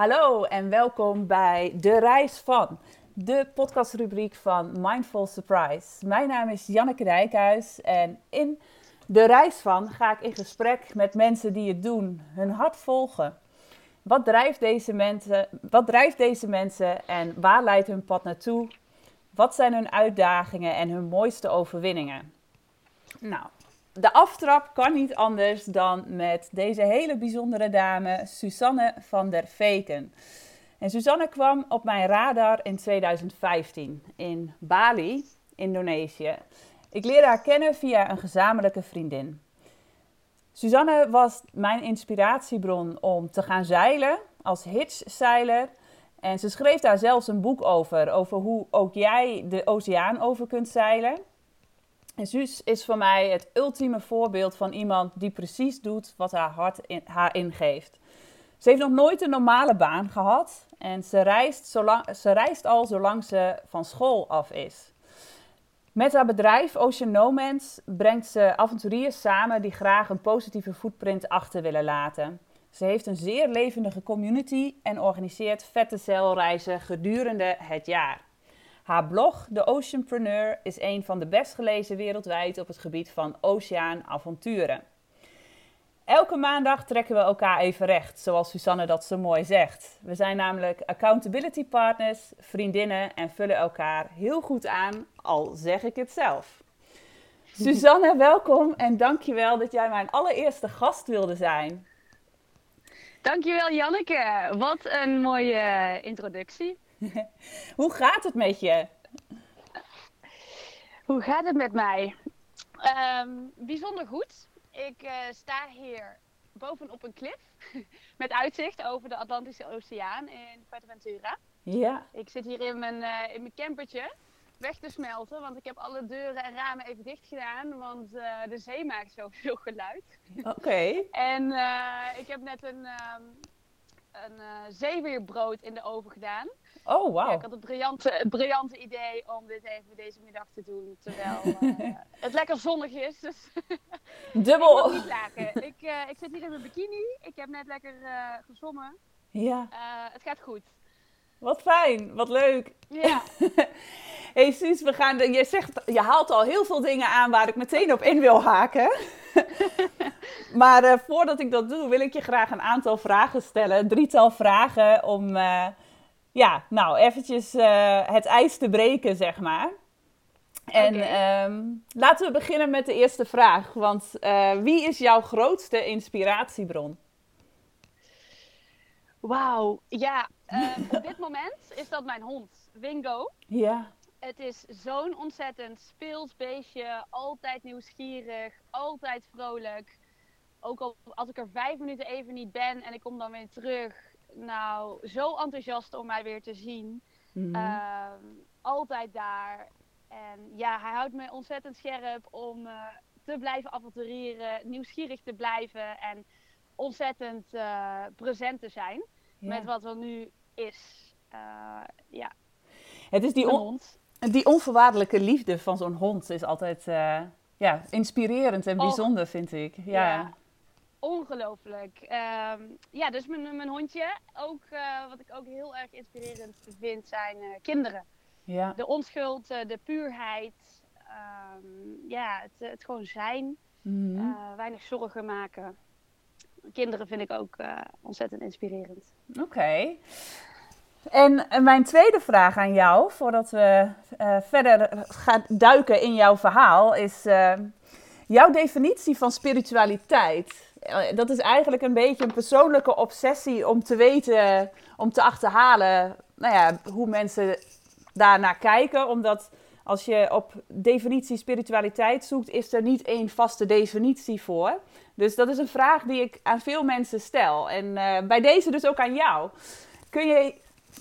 Hallo en welkom bij De Reis van, de podcastrubriek van Mindful Surprise. Mijn naam is Janneke Dijkhuis en in De Reis van ga ik in gesprek met mensen die het doen, hun hart volgen. Wat drijft deze mensen, wat drijft deze mensen en waar leidt hun pad naartoe? Wat zijn hun uitdagingen en hun mooiste overwinningen? Nou, de aftrap kan niet anders dan met deze hele bijzondere dame, Susanne van der Veken. En Susanne kwam op mijn radar in 2015 in Bali, Indonesië. Ik leerde haar kennen via een gezamenlijke vriendin. Susanne was mijn inspiratiebron om te gaan zeilen als hitchzeiler. En ze schreef daar zelfs een boek over, over hoe ook jij de oceaan over kunt zeilen. En Suus is voor mij het ultieme voorbeeld van iemand die precies doet wat haar hart haar ingeeft. Ze heeft nog nooit een normale baan gehad en ze reist, zolang, ze reist al zolang ze van school af is. Met haar bedrijf Ocean Nomads brengt ze avonturiers samen die graag een positieve footprint achter willen laten. Ze heeft een zeer levendige community en organiseert vette zeilreizen gedurende het jaar. Haar blog, The Oceanpreneur, is een van de best gelezen wereldwijd op het gebied van oceaanavonturen. Elke maandag trekken we elkaar even recht, zoals Susanne dat zo mooi zegt. We zijn namelijk accountability partners, vriendinnen en vullen elkaar heel goed aan, al zeg ik het zelf. Susanne, welkom en dankjewel dat jij mijn allereerste gast wilde zijn. Dankjewel Janneke, wat een mooie introductie. Hoe gaat het met je? Hoe gaat het met mij? Ehm, bijzonder goed. Ik uh, sta hier bovenop een klif met uitzicht over de Atlantische Oceaan in Fuerteventura. Ja. Ik zit hier in mijn, uh, in mijn campertje weg te smelten, want ik heb alle deuren en ramen even dicht gedaan, want uh, de zee maakt zoveel geluid. Oké. en ik heb net een, um, een zeewierbrood in de oven gedaan. Oh, wow. ik had het briljante, het briljante idee om dit even deze middag te doen. Terwijl uh, het lekker zonnig is. Dus Dubbel. ik niet. Ik, uh, ik zit hier in mijn bikini. Ik heb net lekker uh, gezwommen. Ja. het gaat goed. Wat fijn. Wat leuk. Ja. hey Suus, we gaan de, je, zegt, je haalt al heel veel dingen aan waar ik meteen op in wil haken. maar voordat ik dat doe, wil ik je graag een aantal vragen stellen. Drietal vragen om ja, nou, eventjes uh, het ijs te breken, zeg maar. En okay. um, laten we beginnen met de eerste vraag. Want uh, wie is jouw grootste inspiratiebron? Wauw, ja. Uh, op dit moment is dat mijn hond, Wingo. Ja. Het is zo'n ontzettend speels beestje. Altijd nieuwsgierig, altijd vrolijk. Ook al als ik er vijf minuten even niet ben en ik kom dan weer terug nou zo enthousiast om mij weer te zien. Mhm. Ehm, altijd daar. En ja, hij houdt me ontzettend scherp om uh, te blijven avontureren, nieuwsgierig te blijven en ontzettend uh, present te zijn met wat er nu is. Uh, ja. Het is die, on die onvoorwaardelijke liefde van zo'n hond is altijd ja, inspirerend en bijzonder, vind ik. Ja. ja ongelooflijk. Um, ja, dus mijn, mijn hondje. Ook wat ik ook heel erg inspirerend vind zijn kinderen. Ja. De onschuld, de puurheid. Um, ja, het, het, gewoon zijn. Mm -hmm. weinig zorgen maken. Kinderen vind ik ook ontzettend inspirerend. Oké. En, mijn tweede vraag aan jou, voordat we verder gaan duiken in jouw verhaal, is jouw definitie van spiritualiteit dat is eigenlijk een beetje een persoonlijke obsessie om te weten, om te achterhalen nou ja, hoe mensen daarnaar kijken. Omdat als je op definitie spiritualiteit zoekt, is er niet één vaste definitie voor. Dus dat is een vraag die ik aan veel mensen stel. En uh, bij deze dus ook aan jou. Kun je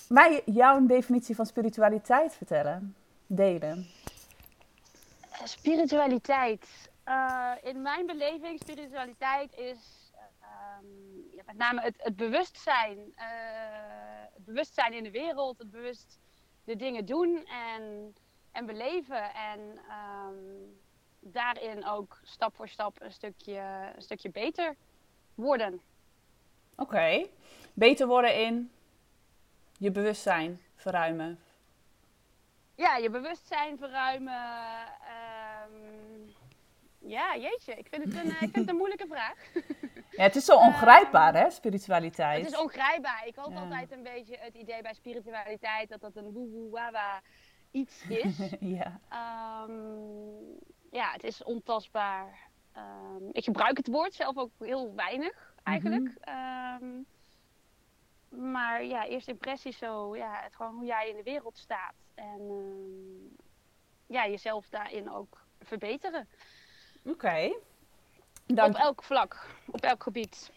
mij jouw definitie van spiritualiteit vertellen? Delen. Spiritualiteit. Uh, in mijn beleving, spiritualiteit is um, ja, met name het, het bewustzijn. Uh, het bewustzijn in de wereld, het bewust de dingen doen en, en beleven. En um, daarin ook stap voor stap een stukje, een stukje beter worden. Oké, okay. beter worden in? je bewustzijn verruimen. Ja, je bewustzijn verruimen. ehm, ja, jeetje. Ik vind het een, ik vind het een moeilijke vraag. Ja, het is zo ongrijpbaar, hè, spiritualiteit. Het is ongrijpbaar. Ik had Ja. altijd een beetje het idee bij spiritualiteit dat dat een woe wawa iets is. ja. Ehm, ja, het is ontastbaar. Ehm, ik gebruik het woord zelf ook heel weinig eigenlijk. Ehm, maar ja, eerste impressie zo, ja, het gewoon hoe jij in de wereld staat. En ehm, ja, jezelf daarin ook verbeteren. Oké. Dank Op elk vlak, op elk gebied.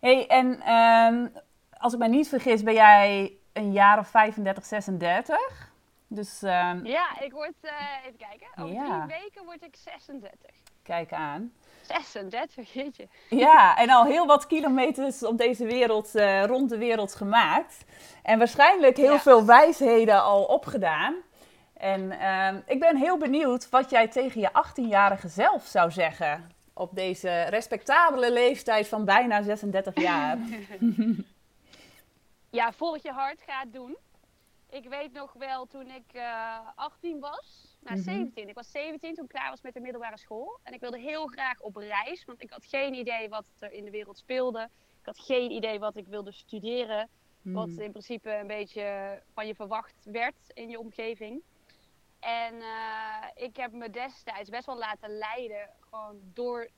Hey, en als ik me niet vergis, ben jij een jaar of 35, 36. Dus ehm, Ja, ik word, eh, even kijken, over Ja. drie weken word ik 36. kijk aan. 36, jeetje. Ja, en al heel wat kilometers op deze wereld, eh, rond de wereld gemaakt. En waarschijnlijk heel Ja. veel wijsheden al opgedaan. En ehm, ik ben heel benieuwd wat jij tegen je 18-jarige zelf zou zeggen. Op deze respectabele leeftijd van bijna 36 jaar. Ja, volg je hart, ga het doen. Ik weet nog wel toen ik eh 18 was, nou Mhm. 17. Ik was 17 toen ik klaar was met de middelbare school. En ik wilde heel graag op reis, want ik had geen idee wat er in de wereld speelde. Ik had geen idee wat ik wilde studeren. Wat Hmm. in principe een beetje van je verwacht werd in je omgeving. En eh, ik heb me destijds best wel laten leiden, gewoon door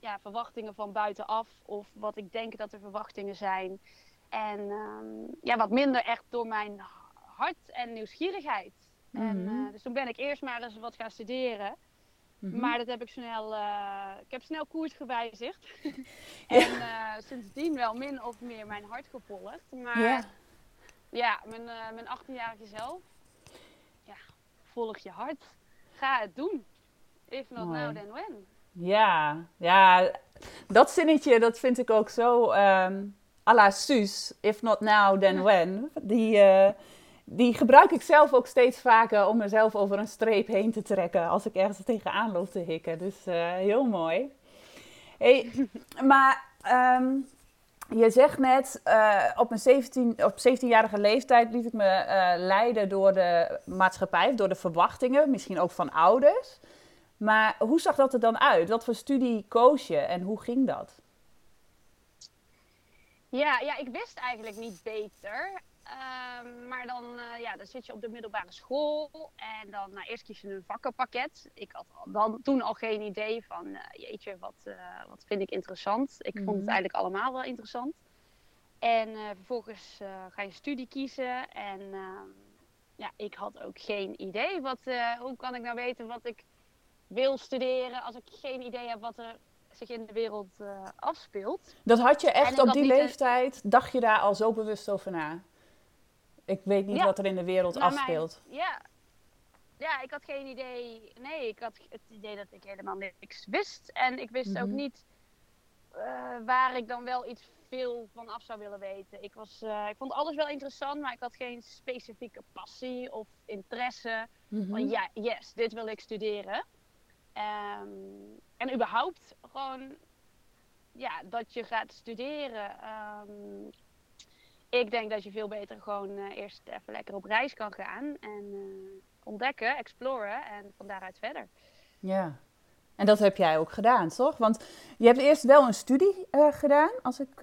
ja, verwachtingen van buitenaf. Of wat ik denk dat de verwachtingen zijn. En ehm, ja, wat minder echt door mijn hart en nieuwsgierigheid. En, Mhm. eh, dus toen ben ik eerst maar eens wat gaan studeren. Mhm. Maar dat heb ik snel, eh, ik heb snel koers gewijzigd. en eh, sindsdien wel min of meer mijn hart gevolgd. Maar Ja. ja, mijn, mijn 18-jarige zelf. Ja, volg je hart. Ga het doen. If not Mooi. now, then when. Ja, ja, dat zinnetje dat vind ik ook zo ehm à la Suus. If not now, then when. Die, die gebruik ik zelf ook steeds vaker om mezelf over een streep heen te trekken als ik ergens tegenaan loop te hikken. Dus eh, heel mooi. Hey, maar ehm, je zegt net, eh, op mijn 17, op 17-jarige leeftijd liet ik me eh, leiden door de maatschappij, door de verwachtingen, misschien ook van ouders. Maar hoe zag dat er dan uit? Wat voor studie koos je en hoe ging dat? Ja, ja, ik wist eigenlijk niet beter. Ehm, maar dan, eh, ja, dan zit je op de middelbare school en dan nou, eerst kies je een vakkenpakket. Ik had dan, toen al geen idee van, jeetje, wat, eh, wat vind ik interessant. Ik vond Mhm. het eigenlijk allemaal wel interessant. En vervolgens ga je studie kiezen en ehm, ja, ik had ook geen idee. Wat, hoe kan ik nou weten wat ik wil studeren als ik geen idee heb wat er zich in de wereld afspeelt? Dat had je echt op die leeftijd, dacht je daar al zo bewust over na? Ik weet niet Ja. wat er in de wereld mijn- afspeelt. ja. ja, ik had geen idee. Nee, ik had het idee dat ik helemaal niks wist. En ik wist ook Mhm. niet eh, waar ik dan wel iets veel van af zou willen weten. Ik, was, eh, ik vond alles wel interessant, maar ik had geen specifieke passie of interesse. Mhm. Van ja, yes, dit wil ik studeren. Ehm, en überhaupt gewoon ja, dat je gaat studeren. Ehm, ik denk dat je veel beter gewoon eh, eerst even lekker op reis kan gaan. En eh, ontdekken, exploren en van daaruit verder. Ja. En dat heb jij ook gedaan, toch? Want je hebt eerst wel een studie eh, gedaan, als ik...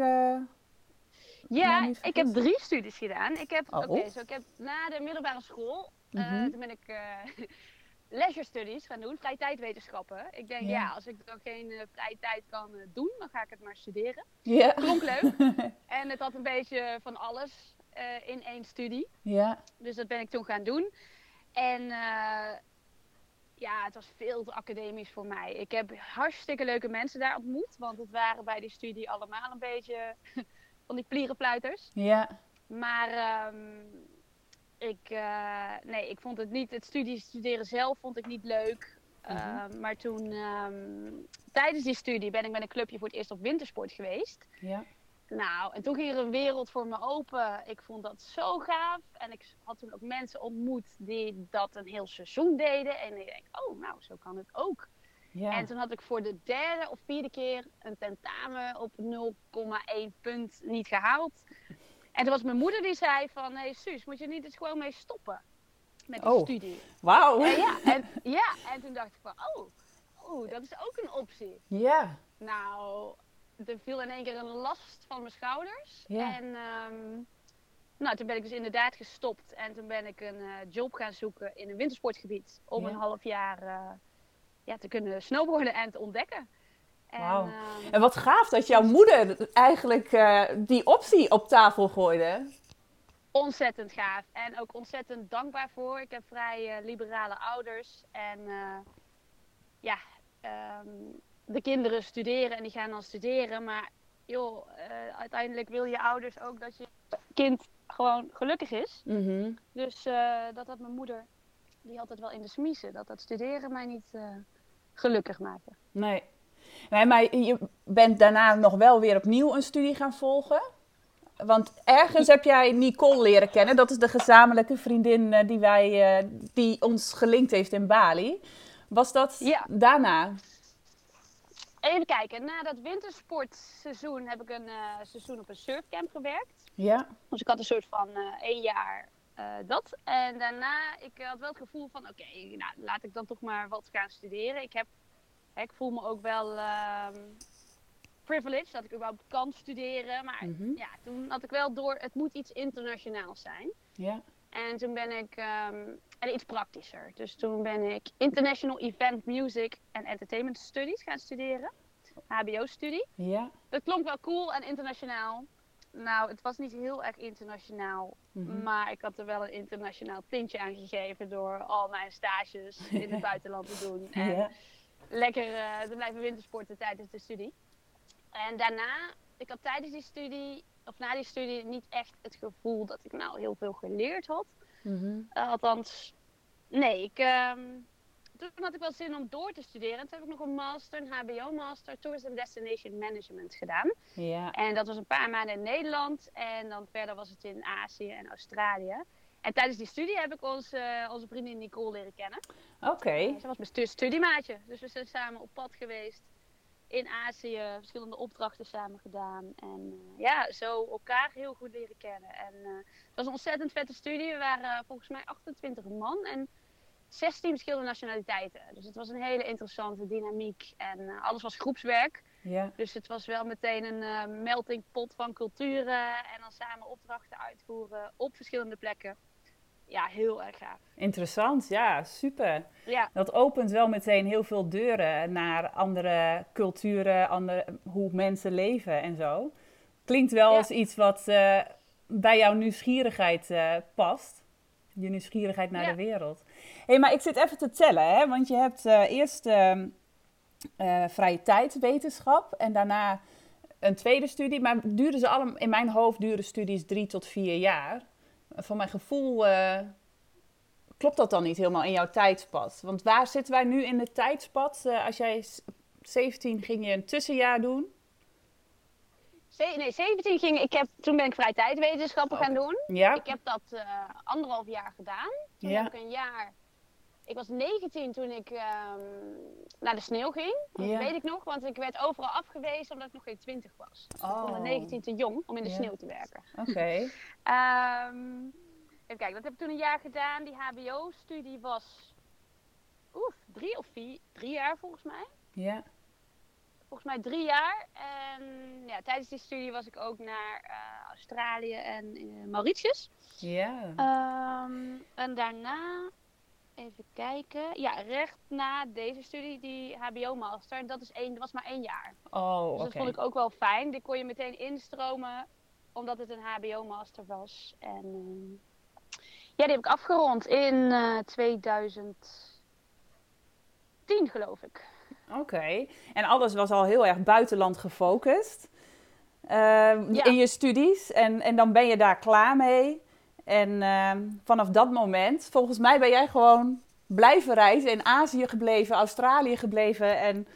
Ja, ik heb drie studies gedaan. Ik heb, Oh. oké, zo ik heb na de middelbare school, Mhm. toen ben ik leisure studies gaan doen, vrije tijdwetenschappen. Ik denk, Ja. ja, als ik dan geen eh, vrije tijd kan eh, doen, dan ga ik het maar studeren. Ja. Klonk leuk. en het had een beetje van alles eh, in één studie. ja. Dus dat ben ik toen gaan doen. En eh, ja, het was veel te academisch voor mij. Ik heb hartstikke leuke mensen daar ontmoet. Want het waren bij die studie allemaal een beetje van die plierenfluiters. Ja. Maar ehm, ik, eh, nee, ik vond het niet, het studie studeren zelf vond ik niet leuk. Mhm. Ehm, maar toen, ehm, tijdens die studie ben ik met een clubje voor het eerst op wintersport geweest. Ja. Nou, en toen ging er een wereld voor me open. Ik vond dat zo gaaf. En ik had toen ook mensen ontmoet die dat een heel seizoen deden. En ik denk, oh, nou, zo kan het ook. Ja. En toen had ik voor de derde of vierde keer een tentamen op 0,1 punt niet gehaald. En toen was mijn moeder die zei van, hé hey, Suus, moet je niet eens gewoon mee stoppen met de Oh. studie? Wauw. En ja, en, ja, en toen dacht ik van, oh, oh, dat is ook een optie. Ja. Nou, er viel in één keer een last van mijn schouders. En ehm, nou, toen ben ik dus inderdaad gestopt. En toen ben ik een eh, job gaan zoeken in een wintersportgebied. Om een half jaar eh, ja, te kunnen snowboarden en te ontdekken. En, ehm, En wat gaaf dat jouw moeder eigenlijk eh, die optie op tafel gooide. ontzettend gaaf. En ook ontzettend dankbaar voor. Ik heb vrij eh, liberale ouders. En eh, ja, ehm, de kinderen studeren en die gaan dan studeren. Maar joh, uiteindelijk wil je ouders ook dat je kind gewoon gelukkig is. Mhm. Dus dat had mijn moeder, die had het wel in de smiezen. Dat dat studeren mij niet gelukkig maakte. Nee. Nee. Maar je bent daarna nog wel weer opnieuw een studie gaan volgen. Want ergens heb jij Nicole leren kennen. Dat is de gezamenlijke vriendin eh, die, wij, eh, die ons gelinkt heeft in Bali. Was dat Ja. daarna? Even kijken, na dat wintersportseizoen heb ik een eh, seizoen op een surfcamp gewerkt. Ja. Dus ik had een soort van eh één jaar dat. En daarna, ik had wel het gevoel van, oké, nou, laat ik dan toch maar wat gaan studeren. Ik, heb, ik voel me ook wel ehm privileged dat ik überhaupt kan studeren. Maar Mhm. ja, toen had ik wel door, het moet iets internationaals zijn. Ja. En toen ben ik, ehm, en iets praktischer. Dus toen ben ik International Event Music and Entertainment Studies gaan studeren. HBO-studie. Ja. Dat klonk wel cool en internationaal. Nou, het was niet heel erg internationaal. Mhm. Maar ik had er wel een internationaal tintje aan gegeven door al mijn stages in het buitenland te doen. En Ja. Lekker eh, te blijven wintersporten tijdens de studie. En daarna, ik had tijdens die studie, of na die studie, niet echt het gevoel dat ik nou heel veel geleerd had. Mhm. Eh, althans, nee, ik, ehm, toen had ik wel zin om door te studeren. En toen heb ik nog een master, een HBO-master, Tourism Destination Management gedaan. Ja. En dat was een paar maanden in Nederland. En dan verder was het in Azië en Australië. En tijdens die studie heb ik onze, onze vriendin Nicole leren kennen. Oké. Ze was mijn stu- studiemaatje. Dus we zijn samen op pad geweest in Azië. Verschillende opdrachten samen gedaan. En eh, ja, zo elkaar heel goed leren kennen. En eh, het was een ontzettend vette studie. We waren eh, volgens mij 28 man en 16 verschillende nationaliteiten. Dus het was een hele interessante dynamiek. En eh, alles was groepswerk. Ja. Dus het was wel meteen een eh, melting pot van culturen. En dan samen opdrachten uitvoeren op verschillende plekken. Ja, heel erg gaaf. Interessant. Ja, super. Ja, Dat opent wel meteen heel veel deuren naar andere culturen, andere, hoe mensen leven en zo. Klinkt wel Ja. als iets wat eh, bij jouw nieuwsgierigheid eh, past. Je nieuwsgierigheid naar Ja. de wereld. Hé, hey, maar ik zit even te tellen, hè? want je hebt eh, eerst ehm, eh, vrije tijdwetenschap en daarna een tweede studie. Maar duren ze allemaal, in mijn hoofd duren studies drie tot vier jaar. Van mijn gevoel eh, klopt dat dan niet helemaal in jouw tijdspad? Want waar zitten wij nu in het tijdspad? Eh, als jij s- 17 ging je een tussenjaar doen. Ze- nee, 17 ging ik. Heb, toen ben ik vrije tijdwetenschappen gaan doen. Ja? Ik heb dat eh, anderhalf jaar gedaan. Toen Ja. heb ik een jaar. Ik was 19 toen ik ehm, naar de sneeuw ging. Dat weet ik nog, want ik werd overal afgewezen omdat ik nog geen 20 was. Ik vond de 19 te jong om in de sneeuw te werken. Oké. Ehm, even kijken, dat heb ik toen een jaar gedaan. Die HBO-studie was. Oef, drie of vier, drie jaar volgens mij. Ja. Volgens mij drie jaar. En ja, tijdens die studie was ik ook naar eh, Australië en eh, Mauritius. Ja. Ehm, en daarna, even kijken. Ja, recht na deze studie, die HBO-master. Dat, is één, dat was maar één jaar. Oh, Dus dat vond ik ook wel fijn. Die kon je meteen instromen, omdat het een HBO-master was. En ehm, ja, die heb ik afgerond in eh 2010, geloof ik. Oké. En alles was al heel erg buitenland gefocust. eh, Ja. In je studies. En, en dan ben je daar klaar mee. En ehm, vanaf dat moment, volgens mij ben jij gewoon blijven reizen. In Azië gebleven, Australië gebleven. En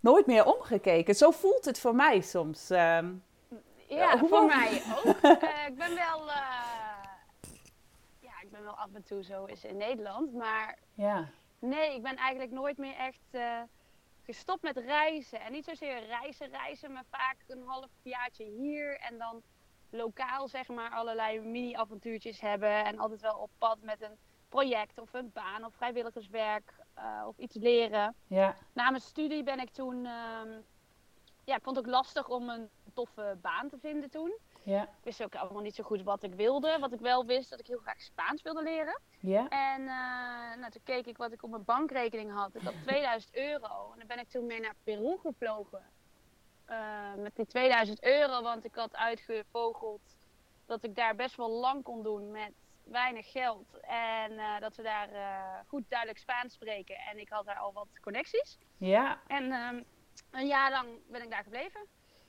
nooit meer omgekeken. Zo voelt het voor mij soms. ehm. Ja, hoe voor mij ook. Eh, ik ben wel, eh, ja, ik ben wel af en toe zo eens in Nederland, maar ja. nee, ik ben eigenlijk nooit meer echt eh, gestopt met reizen. En niet zozeer reizen, reizen, maar vaak een half jaartje hier en dan lokaal zeg maar allerlei mini-avontuurtjes hebben. En altijd wel op pad met een project of een baan of vrijwilligerswerk uh, of iets leren. Ja. Na mijn studie ben ik toen... ehm, ja, ik vond het ook lastig om een toffe baan te vinden toen. Ja. Ik wist ook allemaal niet zo goed wat ik wilde. Wat ik wel wist, dat ik heel graag Spaans wilde leren. Ja. En uh, nou, toen keek ik wat ik op mijn bankrekening had. Ik had 2000 euro. En dan ben ik toen mee naar Peru gevlogen. Uh, met die 2000 euro, want ik had uitgevogeld dat ik daar best wel lang kon doen met weinig geld. En uh, dat we daar goed duidelijk Spaans spreken. En ik had daar al wat connecties. Ja. En um, een jaar lang ben ik daar gebleven.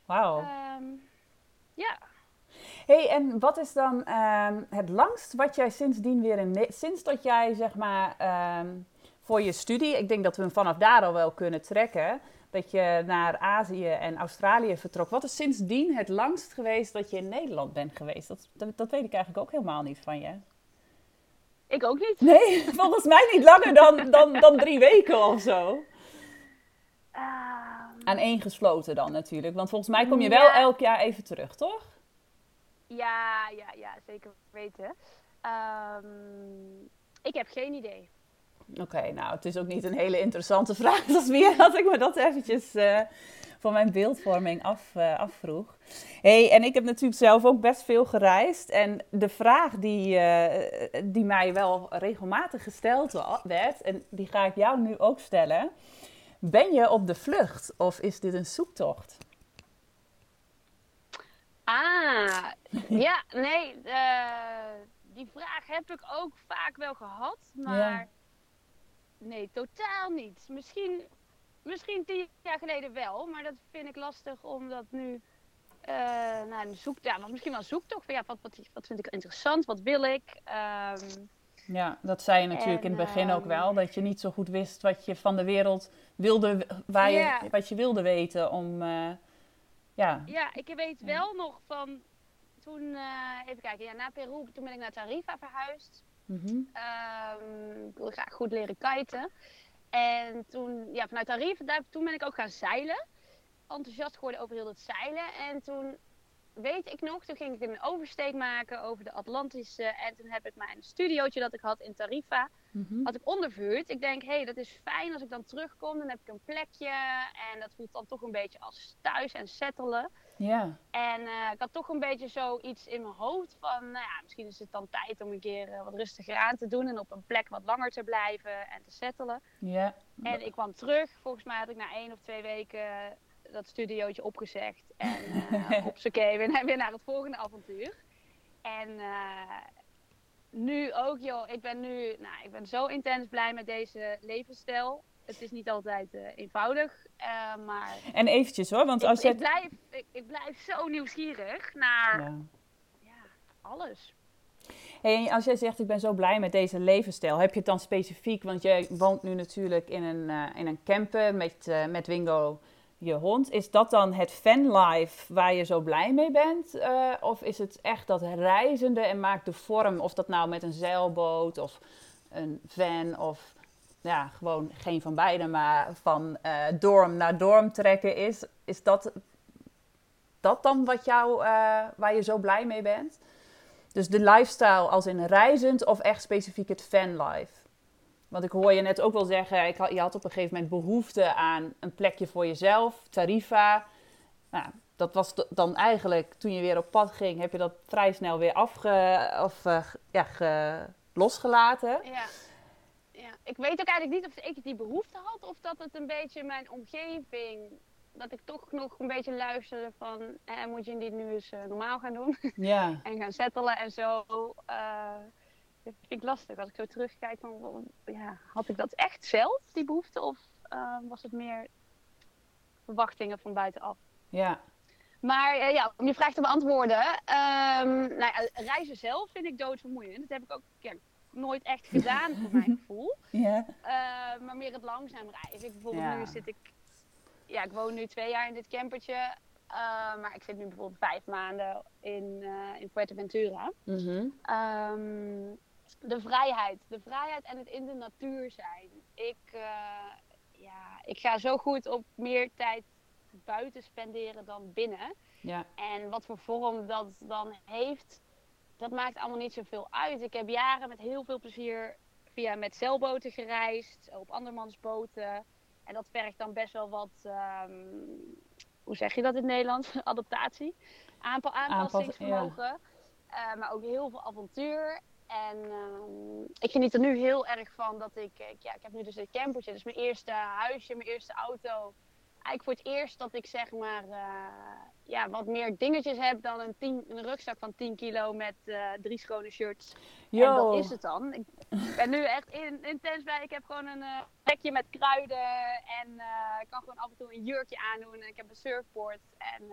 Wauw. Um, ja. hey, en wat is dan um, het langst wat jij sindsdien weer in... Sinds dat jij, zeg maar, voor je studie... Ik denk dat we hem vanaf daar al wel kunnen trekken. Dat je naar Azië en Australië vertrok. Wat is sindsdien het langst geweest dat je in Nederland bent geweest? Dat, dat, dat weet ik eigenlijk ook helemaal niet van je. Ik ook niet. Nee, volgens mij niet langer dan, dan, dan drie weken of zo. Um, Aan één gesloten dan natuurlijk. Want volgens mij kom je wel Ja. elk jaar even terug, toch? ja, ja, ja, zeker weten. Um, ik heb geen idee. Oké, nou, het is ook niet een hele interessante vraag. Dat is meer dat ik me dat eventjes uh, voor mijn beeldvorming af, uh, afvroeg. hey, en ik heb natuurlijk zelf ook best veel gereisd. En de vraag die, uh, die mij wel regelmatig gesteld werd, en die ga ik jou nu ook stellen. Ben je op de vlucht of is dit een zoektocht? Ah, ja, nee, die vraag heb ik ook vaak wel gehad, maar... Ja. Nee, totaal niet. Misschien, misschien tien jaar geleden wel, maar dat vind ik lastig omdat nu. Uh, nou, een zoek, ja, was misschien wel een zoektocht. Van, ja, wat, wat, wat vind ik interessant? Wat wil ik? Um, ja, dat zei je natuurlijk en, in het begin ook wel. Dat je niet zo goed wist wat je van de wereld wilde, waar je, wat je wilde weten om. Uh, ja. ja, ik weet wel nog van toen, uh, even kijken, ja, na Peru, toen ben ik naar Tarifa verhuisd. Mm -hmm. um, ik wilde graag goed leren kiten. En toen, ja, vanuit Tarifa, toen ben ik ook gaan zeilen. Enthousiast geworden over heel dat zeilen. En toen, weet ik nog, toen ging ik een oversteek maken over de Atlantische. En toen heb ik mijn studiootje dat ik had in Tarifa, mm -hmm. had ik onderverhuurd. Ik denk, hé, hey, dat is fijn als ik dan terugkom. Dan heb ik een plekje. En dat voelt dan toch een beetje als thuis en settelen. Ja. En uh, ik had toch een beetje zoiets in mijn hoofd van, nou ja, misschien is het dan tijd om een keer uh, wat rustiger aan te doen en op een plek wat langer te blijven en te settelen. Ja. En ik kwam terug, volgens mij had ik na één of twee weken dat studiootje opgezegd en uh, op z'n weer, weer naar het volgende avontuur. En nu ook, joh, ik ben nu, nou, ik ben zo intens blij met deze levensstijl het is niet altijd uh, eenvoudig, uh, maar... En eventjes hoor, want als ik, je... Ik blijf, ik, ik, blijf zo nieuwsgierig naar ja. Ja, alles. Hey, als jij zegt, ik ben zo blij met deze levensstijl, heb je het dan specifiek... Want jij woont nu natuurlijk in een, uh, in een camper met, met Wingo, je hond. Is dat dan het fanlife waar je zo blij mee bent? Of is het echt dat reizende en maakt de vorm... Of dat nou met een zeilboot of een van of ja, gewoon geen van beide, maar van uh, dorm naar dorm trekken is. Is dat, dat dan wat jou, uh, waar je zo blij mee bent? Dus de lifestyle als in reizend of echt specifiek het fanlife? Want ik hoor je net ook wel zeggen, ik had, je had op een gegeven moment behoefte aan een plekje voor jezelf, Tarifa. Nou, dat was dan eigenlijk, toen je weer op pad ging, heb je dat vrij snel weer afge, of, uh, ja, ge, losgelaten. Ja, ik weet ook eigenlijk niet of ik die behoefte had of dat het een beetje mijn omgeving, dat ik toch nog een beetje luisterde van, eh, moet je dit nu eens uh, normaal gaan doen? Ja. en gaan settelen en zo. Uh, dat vind ik lastig. Als ik zo terugkijk, van, ja, had ik dat echt zelf, die behoefte? Of uh, was het meer verwachtingen van buitenaf? Ja. Maar uh, ja, om je vraag te beantwoorden. Um, nou ja, reizen zelf vind ik doodvermoeiend. Dat heb ik ook ja, nooit echt gedaan, voor mijn gevoel. Ja. Uh, maar meer het langzaam reizen. Ik, bijvoorbeeld Ja. nu zit ik... Ja, ik woon nu twee jaar in dit campertje. uh, maar ik zit nu bijvoorbeeld vijf maanden in, uh, in Fuerteventura. Um, de vrijheid. De vrijheid en het in de natuur zijn. Ik, ja, ik ga zo goed op meer tijd buiten spenderen dan binnen. Ja. En wat voor vorm dat dan heeft, dat maakt allemaal niet zoveel uit. Ik heb jaren met heel veel plezier via met zeilboten gereisd, op andermans boten. En dat vergt dan best wel wat, ehm, hoe zeg je dat in het Nederlands? Adaptatie. Aanpa aanpassingsvermogen. Uh, maar ook heel veel avontuur. En uh, ik geniet er nu heel erg van dat ik, ik, ja, ik heb nu dus een campertje. Dus mijn eerste huisje, mijn eerste auto. Eigenlijk voor het eerst dat ik zeg maar uh, ja, wat meer dingetjes heb dan een, tien, een rugzak van 10 kilo met uh, drie schone shirts. Yo. En dat is het dan. Ik ben nu echt in, intens bij. Ik heb gewoon een uh, rekje met kruiden en ik kan gewoon af en toe een jurkje aandoen. En ik heb een surfboard. En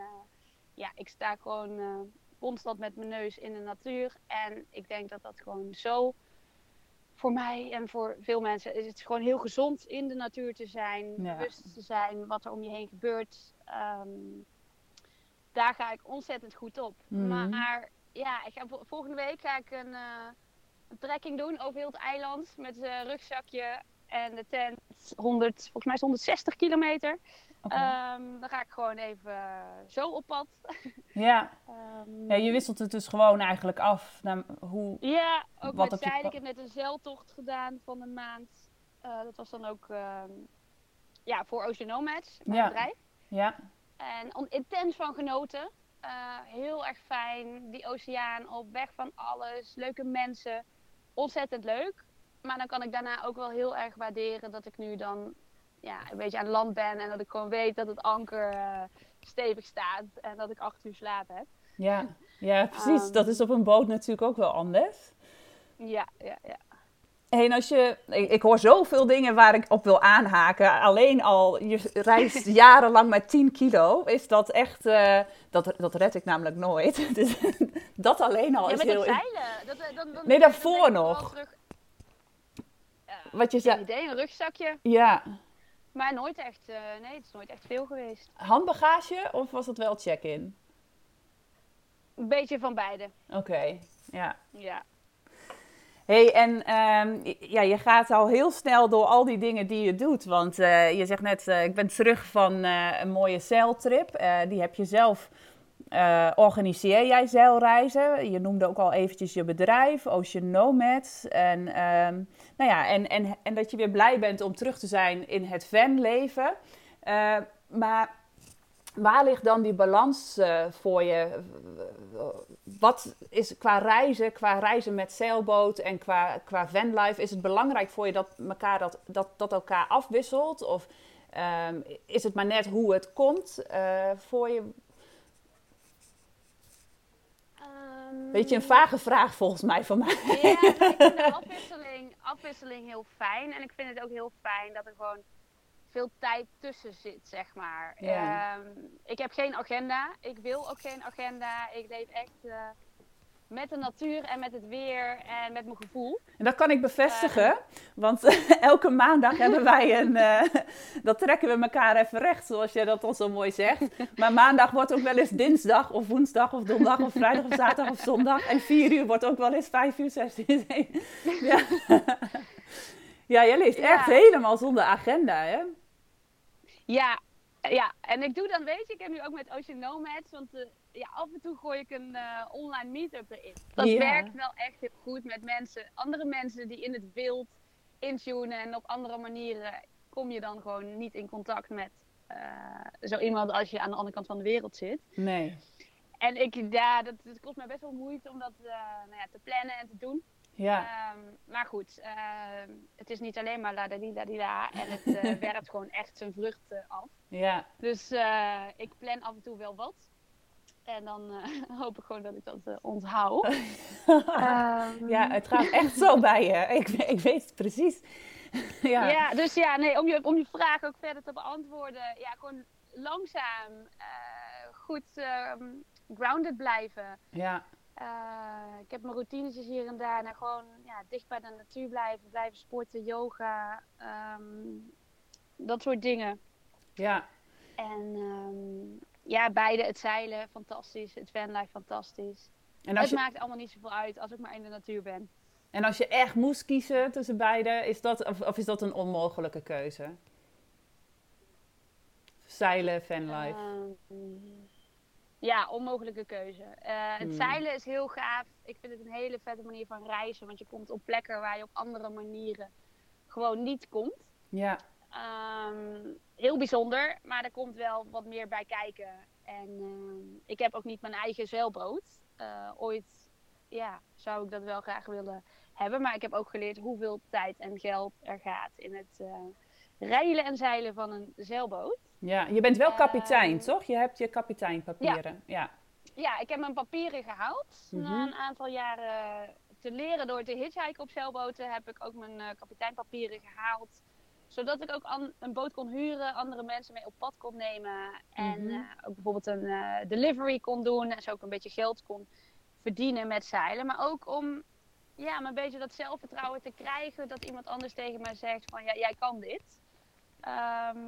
ja, ik sta gewoon constant met mijn neus in de natuur. En ik denk dat dat gewoon zo voor mij en voor veel mensen is het gewoon heel gezond in de natuur te zijn, ja. bewust te zijn wat er om je heen gebeurt. Um, daar ga ik ontzettend goed op. Mm. Maar, ja, ik ga, volgende week ga ik een, uh, een trekking doen over heel het eiland met een rugzakje en de tent. 100, volgens mij is 160 kilometer. Okay. Um, dan ga ik gewoon even zo op pad. Ja. um, ja, je wisselt het dus gewoon eigenlijk af. Naar hoe, ja, ook wat met zeilen. Je... Ik heb net een zeiltocht gedaan van een maand. Uh, dat was dan ook um, ja, voor Ocean Nomads, mijn ja. bedrijf. Ja. En intens van genoten. Uh, heel erg fijn. Die oceaan op, weg van alles. Leuke mensen. Ontzettend leuk. Maar dan kan ik daarna ook wel heel erg waarderen dat ik nu dan ja, een beetje aan land ben. En dat ik gewoon weet dat het anker uh, stevig staat. En dat ik acht uur slaap heb. Ja, ja precies. Um, dat is op een boot natuurlijk ook wel anders. Ja, ja, ja. Hey, en als je, ik, ik, hoor zoveel dingen waar ik op wil aanhaken. Alleen al, je reist jarenlang met 10 kilo. Is dat echt, uh, dat, dat red ik namelijk nooit. Dus dat alleen al ja, is met heel... het zeilen. Dat, dan, dan, nee, daarvoor nog. Terug... Uh, Wat je zei. idee, een rugzakje. Ja. Maar nooit echt, uh, nee, het is nooit echt veel geweest. Handbagage of was het wel check-in? Een beetje van beide. Oké, okay. ja. Ja. hey, en um, ja, je gaat al heel snel door al die dingen die je doet. Want uh, je zegt net, uh, ik ben terug van een mooie zeiltrip. die heb je zelf, organiseer jij zeilreizen? Je noemde ook al eventjes je bedrijf, Ocean Nomads. En, um, nou ja, en, en, en dat je weer blij bent om terug te zijn in het vanleven. maar waar ligt dan die balans uh, voor je? Wat is qua reizen, qua reizen met zeilboot en qua, qua vanlife, is het belangrijk voor je dat elkaar dat, dat, dat elkaar afwisselt? Of um, is het maar net hoe het komt uh, voor je? Um, Beetje een vage vraag volgens mij van mij. Ja, ik afwisseling, heel fijn. En ik vind het ook heel fijn dat er gewoon veel tijd tussen zit, zeg maar. Um, ik heb geen agenda. Ik wil ook geen agenda. Ik leef echt uh, met de natuur en met het weer en met mijn gevoel. En dat kan ik bevestigen, uh, want elke maandag hebben wij een... Uh, dat trekken we elkaar even recht, zoals je dat al zo mooi zegt. Maar maandag wordt ook wel eens dinsdag of woensdag of donderdag of vrijdag of zaterdag of zondag. En vier uur wordt ook wel eens vijf uur, zes uur. ja. ja, jij leeft echt helemaal zonder agenda, hè? Ja, ja, en ik doe dan, weet je, ik heb nu ook met Ocean Nomads, want uh, ja, af en toe gooi ik een uh, online meetup erin. Dat werkt wel echt heel goed met mensen, andere mensen die in het wild intunen en op andere manieren kom je dan gewoon niet in contact met uh, zo iemand als je aan de andere kant van de wereld zit. Nee. En ik, ja, dat, dat kost mij best wel moeite om dat nou ja, te plannen en te doen. Ja. Um, maar goed, uh, het is niet alleen maar la da di da di da. En het uh, werpt gewoon echt zijn vruchten af. Ja. Dus uh, ik plan af en toe wel wat. En dan hoop ik gewoon dat ik dat onthoud. um, ja, het gaat echt zo bij je. Ik, ik weet het precies. ja. ja, dus ja, nee, om je, om je vraag ook verder te beantwoorden. Ja, gewoon langzaam, goed grounded blijven. Ja. Uh, ik heb mijn routinetjes hier en daar. En gewoon ja, dicht bij de natuur blijven. Blijven sporten, yoga. Um, dat soort dingen. Ja. En um, ja, beide. Het zeilen, fantastisch. Het vanlife, fantastisch. En het je... maakt allemaal niet zoveel uit als ik maar in de natuur ben. En als je echt moest kiezen tussen beide, is dat, of, of is dat een onmogelijke keuze? Zeilen, vanlife? Um, ja, onmogelijke keuze. Eh, het Hmm. zeilen is heel gaaf. Ik vind het een hele vette manier van reizen. Want je komt op plekken waar je op andere manieren gewoon niet komt. Ja. Ehm, heel bijzonder, maar er komt wel wat meer bij kijken. En ehm, ik heb ook niet mijn eigen zeilboot. Eh, ooit ja, zou ik dat wel graag willen hebben. Maar ik heb ook geleerd hoeveel tijd en geld er gaat in het eh rijlen en zeilen van een zeilboot. Ja, je bent wel kapitein, Ehm, toch? Je hebt je kapiteinpapieren. Ja. Ja, ik heb mijn papieren gehaald. Mhm. Na een aantal jaren te leren door te hitchhiken op zeilboten heb ik ook mijn eh, kapiteinpapieren gehaald. Zodat ik ook een boot kon huren, andere mensen mee op pad kon nemen. En Mhm. eh, ook bijvoorbeeld een eh, delivery kon doen. En zo ook een beetje geld kon verdienen met zeilen. Maar ook om ja, een beetje dat zelfvertrouwen te krijgen. Dat iemand anders tegen mij zegt van ja, jij kan dit. Ehm,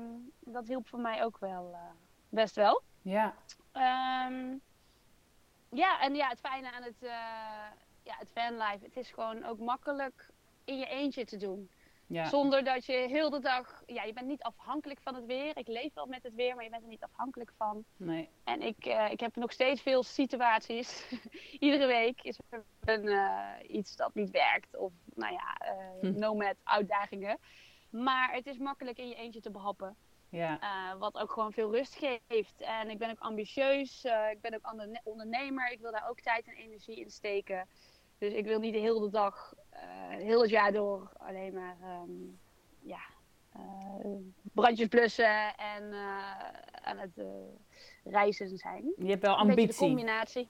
dat hielp voor mij ook wel eh, best wel. Ja. Ehm, ja, en ja, het fijne aan het, eh ja, het vanlife, het is gewoon ook makkelijk in je eentje te doen. Ja. Zonder dat je heel de dag, ja, je bent niet afhankelijk van het weer. Ik leef wel met het weer, maar je bent er niet afhankelijk van. Nee. En ik, eh, ik heb nog steeds veel situaties. Iedere week is er een, iets dat niet werkt. Of nou ja, Hm. nomad uitdagingen. Maar het is makkelijk in je eentje te behappen. Ja. Eh, wat ook gewoon veel rust geeft. En ik ben ook ambitieus. eh, ik ben ook onderne- ondernemer. Ik wil daar ook tijd en energie in steken. Dus ik wil niet de hele dag, eh, heel het jaar door alleen maar ehm, ja, brandjes blussen en aan het reizen zijn. Je hebt wel Een de ambitie. combinatie.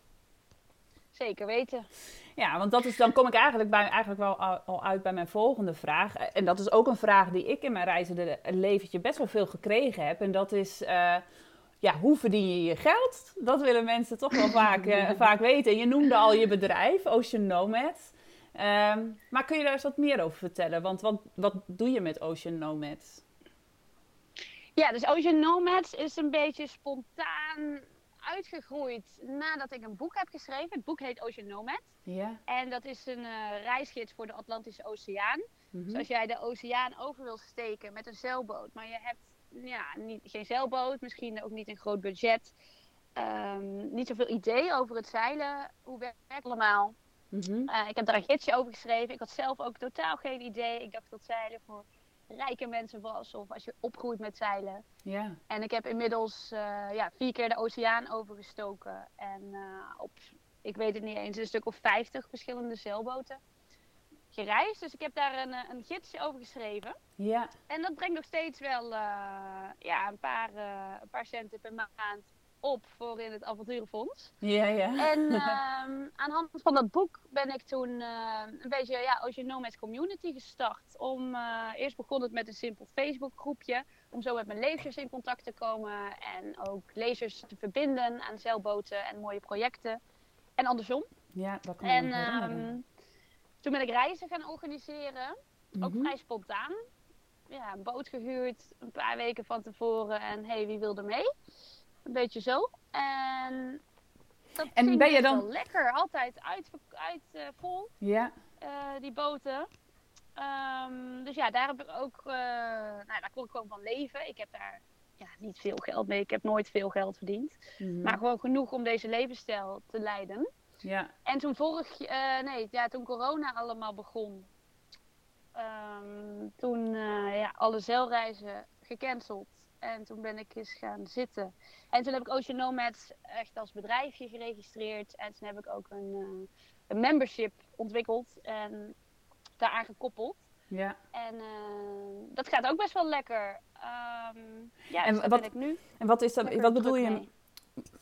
Zeker weten. Ja, want dat is, dan kom ik eigenlijk, bij, eigenlijk wel al uit bij mijn volgende vraag. En dat is ook een vraag die ik in mijn reizende leventje best wel veel gekregen heb. En dat is, eh, ja, hoe verdien je je geld? Dat willen mensen toch wel vaak, eh, vaak weten. Je noemde al je bedrijf, Ocean Nomad. Ehm, maar kun je daar eens wat meer over vertellen? Want wat, wat doe je met Ocean Nomad? Ja, dus Ocean Nomads is een beetje spontaan uitgegroeid nadat ik een boek heb geschreven. Het boek heet Ocean Nomad. Ja. En dat is een eh, reisgids voor de Atlantische Oceaan. Mhm. Dus als jij de oceaan over wil steken met een zeilboot, maar je hebt ja, niet, geen zeilboot, misschien ook niet een groot budget, ehm, niet zoveel idee over het zeilen, hoe werkt het allemaal? Mhm. Eh, ik heb daar een gidsje over geschreven. Ik had zelf ook totaal geen idee. Ik dacht dat zeilen voor rijke mensen was of als je opgroeit met zeilen. Ja. En ik heb inmiddels eh, ja, vier keer de oceaan overgestoken. En eh, op, ik weet het niet eens, een stuk of vijftig verschillende zeilboten gereisd. Dus ik heb daar een, eh, een gidsje over geschreven. Ja. En dat brengt nog steeds wel ja, een, paar, een paar centen per maand op voor in het avonturenfonds. Ja, ja. En ehm, aan de hand van dat boek ben ik toen eh, een beetje ja, Ocean Nomads Community gestart. Om, eh, eerst begon het met een simpel Facebook groepje. Om zo met mijn lezers in contact te komen. En ook lezers te verbinden aan zeilboten en mooie projecten. En andersom. Ja, dat kan En ehm, toen ben ik reizen gaan organiseren. Ook Mhm. vrij spontaan. Ja, een boot gehuurd een paar weken van tevoren. En hey, wie wil er mee? Een beetje zo. En dat En ben je dan- wel lekker. Altijd uit, uit eh, vol, Ja. eh, die boten. Ehm, dus ja, daar heb ik ook, eh, nou, daar kon ik gewoon van leven. Ik heb daar ja, niet veel geld mee. Ik heb nooit veel geld verdiend. Mhm. Maar gewoon genoeg om deze levensstijl te leiden. Ja. En toen vorig, nee, ja, toen corona allemaal begon, ehm, toen ja, alle zeilreizen gecanceld. En toen ben ik eens gaan zitten. En toen heb ik Ocean Nomads echt als bedrijfje geregistreerd. En toen heb ik ook een, eh, een membership ontwikkeld en daaraan gekoppeld. Ja. En eh, dat gaat ook best wel lekker. Ehm, ja, En dus wat- ben ik nu. En wat, is dat, wat, bedoel je, mee.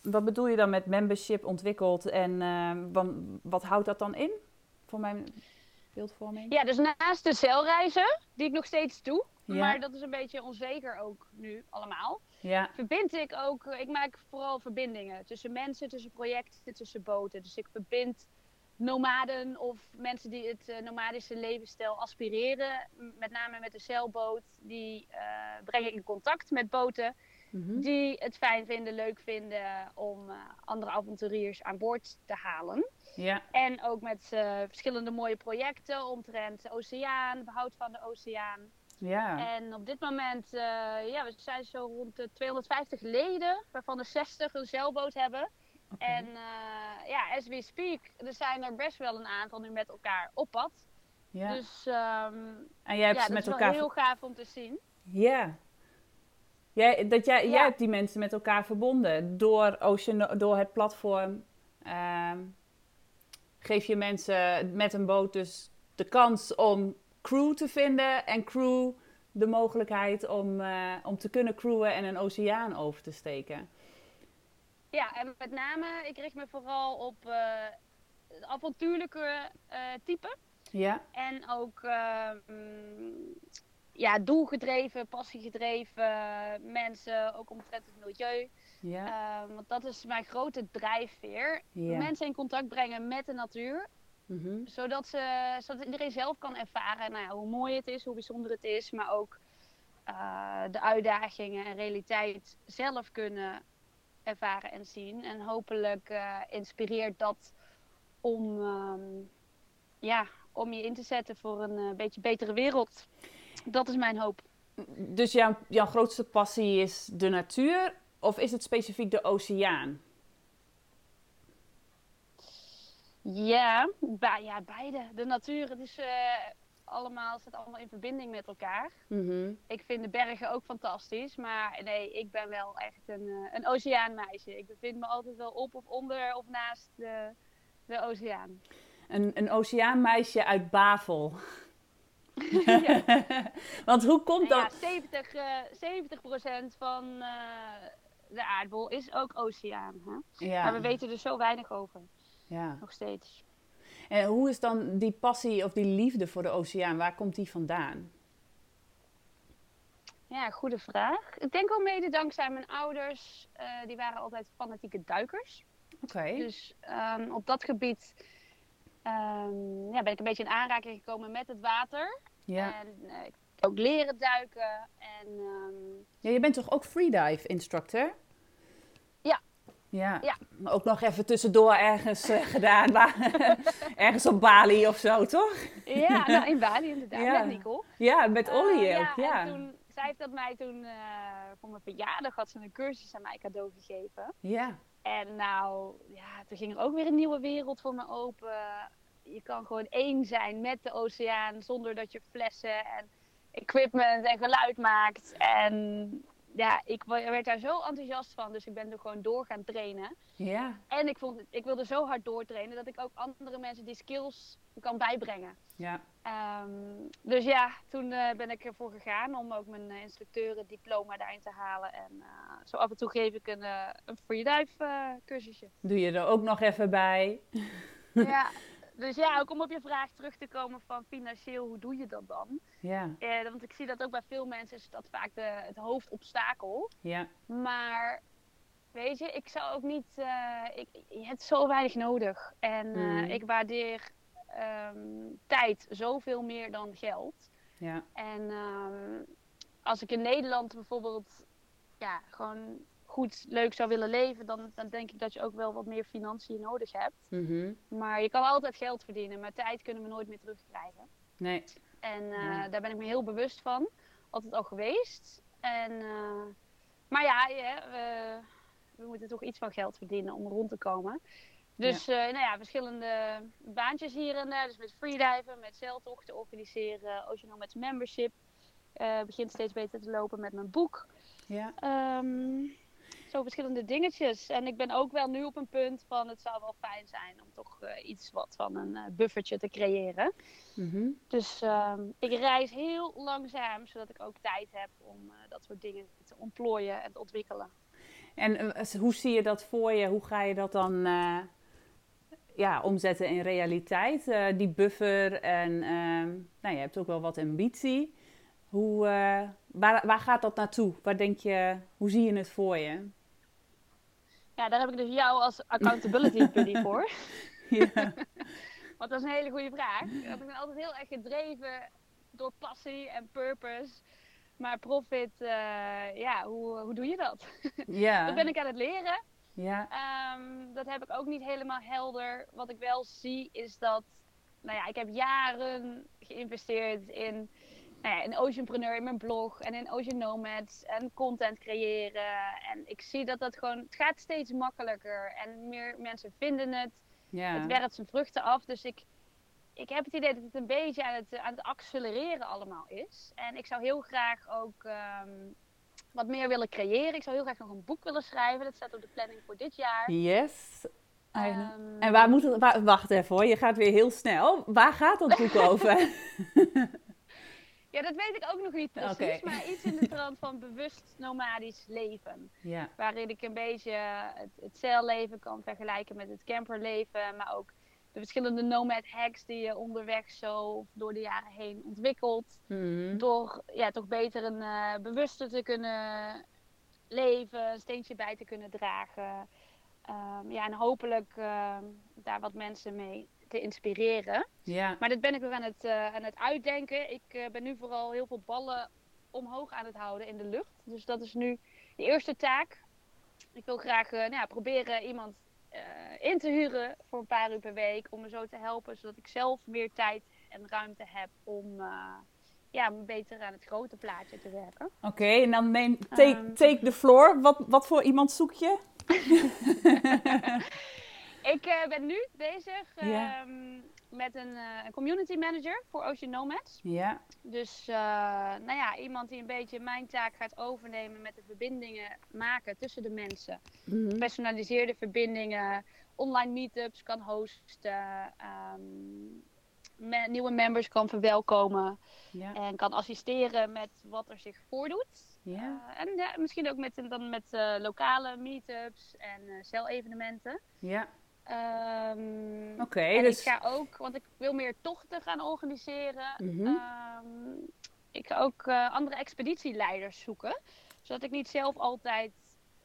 wat bedoel je dan met membership ontwikkeld en eh, wan- wat houdt dat dan in? Voor mijn beeldvorming? Ja, dus naast de zeilreizen, die ik nog steeds doe, Ja. maar dat is een beetje onzeker ook nu allemaal, Ja. verbind ik ook, ik maak vooral verbindingen tussen mensen, tussen projecten, tussen boten. Dus ik verbind nomaden of mensen die het eh, nomadische levensstijl aspireren, met name met de zeilboot, die eh, breng ik in contact met boten Mhm. die het fijn vinden, leuk vinden om eh, andere avonturiers aan boord te halen. Ja. En ook met eh, verschillende mooie projecten omtrent de oceaan, behoud van de oceaan. Ja. En op dit moment, eh, ja, we zijn zo rond de 250 leden, waarvan er 60 een zeilboot hebben. En uh, ja, as we speak, er zijn er best wel een aantal nu met elkaar op pad. Ja. Dus um, en jij hebt ja, ze met elkaar. heel gaaf om te zien. Ja. Jij, dat jij, jij hebt die mensen met elkaar verbonden door, Ocean, door het platform. Uh, geef je mensen met een boot dus de kans om crew te vinden en crew de mogelijkheid om, uh, om te kunnen crewen en een oceaan over te steken. Ja, en met name, ik richt me vooral op uh, avontuurlijke uh, type. Ja. En ook ehm, ja, doelgedreven, passiegedreven mensen, ook omtrent het milieu. Ja. Uh, want dat is mijn grote drijfveer. Mensen in contact brengen met de natuur. Mm zodat, ze, zodat iedereen zelf kan ervaren nou ja, hoe mooi het is, hoe bijzonder het is. Maar ook uh, de uitdagingen en realiteit zelf kunnen ervaren en zien. En hopelijk uh, inspireert dat om, um, ja, om je in te zetten voor een uh, beetje betere wereld. Dat is mijn hoop. Dus jouw, jouw grootste passie is de natuur of is het specifiek de oceaan? Ja, ja beide. De natuur, het is, uh, allemaal, zit allemaal in verbinding met elkaar. Mm Ik vind de bergen ook fantastisch, maar nee, ik ben wel echt een, uh, een oceaanmeisje. Ik bevind me altijd wel op of onder of naast de, de oceaan. Een, een oceaanmeisje uit Bavel. Want hoe komt dat? Ja, 70, uh, 70% van uh, de aardbol is ook oceaan. Hè? Ja. Maar we weten er zo weinig over. Ja. Nog steeds. En hoe is dan die passie of die liefde voor de oceaan, waar komt die vandaan? Ja, goede vraag. Ik denk wel mede dankzij mijn ouders. Uh, die waren altijd fanatieke duikers. Oké. Dus um, op dat gebied um, ja, ben ik een beetje in aanraking gekomen met het water. Ja. En uh, ik ook leren duiken. En, um... ja, je bent toch ook freedive instructor? Ja. ja. Ook nog even tussendoor ergens uh, gedaan. ergens op Bali of zo, toch? Ja, nou, in Bali inderdaad. Ja. Met Nicole. Ja, met Olly uh, ook. Ja, En toen, zij heeft dat mij toen uh, voor mijn verjaardag had ze een cursus aan mij cadeau gegeven. Ja. En nou, ja, toen ging er ook weer een nieuwe wereld voor me open. Je kan gewoon één zijn met de oceaan zonder dat je flessen en equipment en geluid maakt. En ja, ik werd daar zo enthousiast van. Dus ik ben er gewoon door gaan trainen. Ja. En ik, vond, ik wilde zo hard doortrainen dat ik ook andere mensen die skills kan bijbrengen. Ja. Um, dus ja, toen uh, ben ik ervoor gegaan om ook mijn uh, instructeurendiploma daarin te halen. En uh, zo af en toe geef ik een, een freedive cursusje. Doe je er ook nog even bij? ja, dus ja, ook om op je vraag terug te komen van financieel, hoe doe je dat dan? Ja. Eh, want ik zie dat ook bij veel mensen is dat vaak de, het hoofdobstakel. Ja. Maar weet je, ik zou ook niet, uh, ik, je hebt zo weinig nodig. En uh, mm. ik waardeer um, tijd zoveel meer dan geld. Ja. En um, als ik in Nederland bijvoorbeeld ja, gewoon goed, leuk zou willen leven, dan, dan denk ik dat je ook wel wat meer financiën nodig hebt. Mhm. Maar je kan altijd geld verdienen, maar tijd kunnen we nooit meer terugkrijgen. Nee. En uh, daar ben ik me heel bewust van. Altijd al geweest. En, uh, maar ja, we, we, moeten toch iets van geld verdienen om rond te komen. Dus ja. Uh, nou ja, verschillende baantjes hier en daar. Dus met freediven, met zeiltochten organiseren. Ocean met membership. begint steeds beter te lopen met mijn boek. Ja. Um, zo verschillende dingetjes. En ik ben ook wel nu op een punt van het zou wel fijn zijn om toch uh, iets wat van een uh, buffertje te creëren. Mhm. Dus uh, ik reis heel langzaam, zodat ik ook tijd heb om uh, dat soort dingen te ontplooien en te ontwikkelen. En hoe zie je dat voor je? Hoe ga je dat dan ja, omzetten in realiteit? die buffer en ehm, nou, je hebt ook wel wat ambitie. Hoe, waar, waar gaat dat naartoe? Waar denk je, hoe zie je het voor je? Ja, daar heb ik dus jou als accountability buddy voor. Ja. Want dat is een hele goede vraag. Ik ben altijd heel erg gedreven door passie en purpose. Maar profit, uh, ja, hoe, hoe doe je dat? Ja. dat ben ik aan het leren. Ja. Um, dat heb ik ook niet helemaal helder. Wat ik wel zie is dat, nou ja, ik heb jaren geïnvesteerd in nou ja, een oceanpreneur in mijn blog en in Ocean Nomads en content creëren. En ik zie dat dat gewoon, het gaat steeds makkelijker en meer mensen vinden het. Ja. Het werpt zijn vruchten af. Dus ik, ik heb het idee dat het een beetje aan het, aan het accelereren allemaal is. En ik zou heel graag ook ehm, wat meer willen creëren. Ik zou heel graag nog een boek willen schrijven. Dat staat op de planning voor dit jaar. Yes. Ehm, En waar moet het, waar- wacht even hoor, je gaat weer heel snel. Waar gaat dat boek over? Ja, dat weet ik ook nog niet precies. Maar iets in de trant van bewust nomadisch leven. ja. Waarin ik een beetje het, het zeilleven kan vergelijken met het camperleven. Maar ook de verschillende nomad hacks die je onderweg zo door de jaren heen ontwikkelt. Mhm. Door ja, toch beter een eh bewuster te kunnen leven, een steentje bij te kunnen dragen. Ehm, ja, en hopelijk ehm, daar wat mensen mee te inspireren. ja. Maar dit ben ik nog aan het, eh, aan het uitdenken. Ik eh, ben nu vooral heel veel ballen omhoog aan het houden in de lucht. Dus dat is nu de eerste taak. Ik wil graag eh, nou ja, proberen iemand in te huren voor een paar uur per week. Om me zo te helpen, zodat ik zelf meer tijd en ruimte heb om ja, beter aan het grote plaatje te werken. Oké, en dan neem take, Ehm. take the floor. Wat, wat voor iemand zoek je? Ik eh, ben nu bezig ehm, met een, eh, een community manager voor Ocean Nomads. Ja. Dus eh, nou ja, iemand die een beetje mijn taak gaat overnemen met de verbindingen maken tussen de mensen. Mhm. Gepersonaliseerde verbindingen, online meetups kan hosten, ehm, me- nieuwe members kan verwelkomen en kan assisteren met wat er zich voordoet. Ja. En ja, misschien ook met, dan met lokale meetups en eh cel-evenementen. Ja. Ehm, Oké, en dus... ik ga ook, want ik wil meer tochten gaan organiseren. Mhm. Ehm, ik ga ook eh, andere expeditieleiders zoeken. Zodat ik niet zelf altijd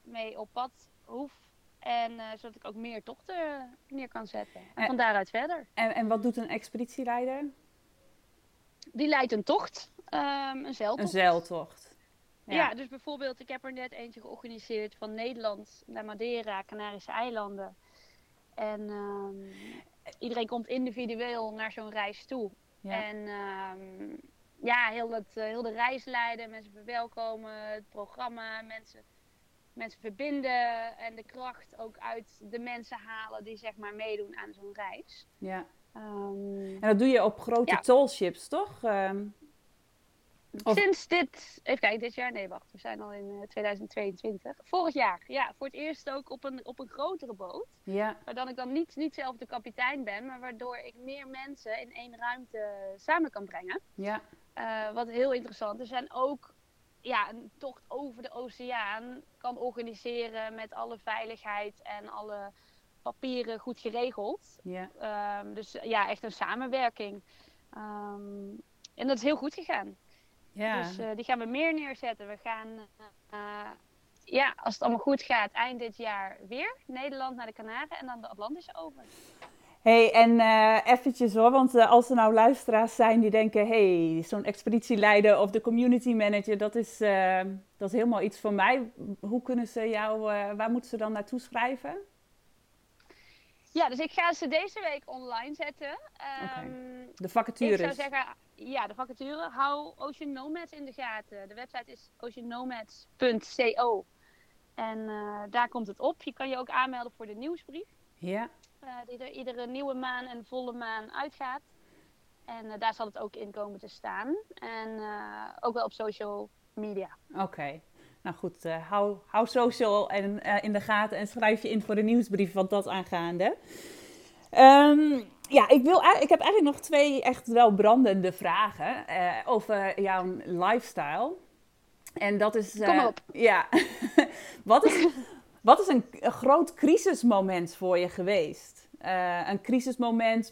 mee op pad hoef. En eh, zodat ik ook meer tochten neer kan zetten. En van daaruit verder. En, en wat doet een expeditieleider? Die leidt een tocht. ehm, een Een zeiltocht. zeiltocht. Ja. dus bijvoorbeeld, ik heb er net eentje georganiseerd van Nederland naar Madeira, Canarische eilanden. En ehm, iedereen komt individueel naar zo'n reis toe. Ja. En ehm, ja, heel, het, eh, heel de reis leiden, mensen verwelkomen, het programma, mensen, mensen verbinden en de kracht ook uit de mensen halen die zeg maar meedoen aan zo'n reis. ja. Ehm, En dat doe je op grote Ja. tollships, toch? Ehm, Of- Sinds dit, even kijken, dit jaar, nee wacht, we zijn al in eh, 2022. Vorig jaar, ja, voor het eerst ook op een, op een grotere boot. ja. Waardoor ik dan niet, niet zelf de kapitein ben, maar waardoor ik meer mensen in één ruimte samen kan brengen. Ja. Eh, wat heel interessant is. En ook ja, een tocht over de oceaan kan organiseren met alle veiligheid en alle papieren goed geregeld. Ja. Ehm, dus ja, echt een samenwerking. Ehm, en dat is heel goed gegaan. Ja. Dus eh, die gaan we meer neerzetten. We gaan, eh, ja, als het allemaal goed gaat, eind dit jaar weer Nederland naar de Canaren en dan de Atlantische over. hey, en eh eventjes hoor, want als er nou luisteraars zijn die denken... hey, zo'n expeditieleider of de community manager, dat is, dat is helemaal iets voor mij. Hoe kunnen ze jou, waar moeten ze dan naartoe schrijven? Ja, dus ik ga ze deze week online zetten. Ehm, De Ik vacatures. zou zeggen, ja, de vacature. Hou Ocean Nomads in de gaten. De website is oceannomads.co. En eh, daar komt het op. Je kan je ook aanmelden voor de nieuwsbrief. Ja. eh, die er iedere nieuwe maan en volle maan uitgaat. En eh, daar zal het ook in komen te staan. En ook wel op social media. Oké. Nou goed, eh, hou, hou social en, eh, in de gaten en schrijf je in voor de nieuwsbrief wat dat aangaande. Ehm, ja, ik, wil, ik heb eigenlijk nog twee echt wel brandende vragen eh, over jouw lifestyle. En dat is... Kom op. Ja. wat is, wat is een, een groot crisismoment voor je geweest? Een crisismoment...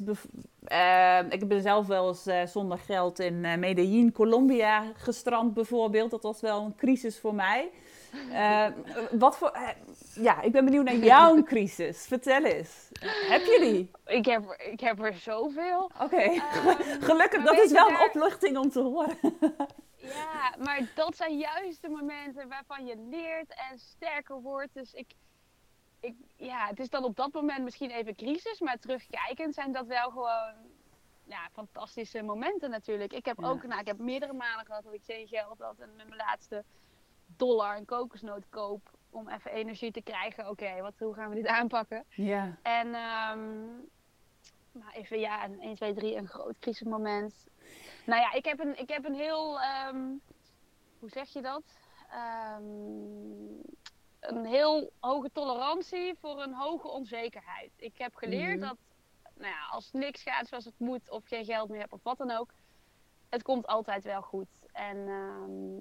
bev- eh, ik ben zelf wel eens eh, zonder geld in eh, Medellin, Colombia gestrand bijvoorbeeld. Dat was wel een crisis voor mij. Eh, wat voor... eh, ja, ik ben benieuwd naar jouw crisis. Vertel eens. heb je die? Ik heb, ik heb er zoveel. Oké. Ehm, Gelukkig, dat is wel een opluchting om te horen. Ja, maar dat zijn juist de momenten waarvan je leert en sterker wordt. Dus ik, ik, ja, het is dan op dat moment misschien even crisis, maar terugkijkend zijn dat wel gewoon ja, fantastische momenten natuurlijk. Ik heb Ja. ook, nou, ik heb meerdere malen gehad dat ik geen geld had en met mijn laatste dollar een kokosnoot koop om even energie te krijgen. Oké, wat hoe gaan we dit aanpakken? Ja. En ehm nou, even ja, een 1, 2, 3, een groot crisismoment. Nou ja, ik heb een, ik heb een heel, ehm, hoe zeg je dat? Ehm, een heel hoge tolerantie voor een hoge onzekerheid. Ik heb geleerd Mhm. dat nou ja, als niks gaat zoals het moet, of geen geld meer hebt of wat dan ook, het komt altijd wel goed. En ehm,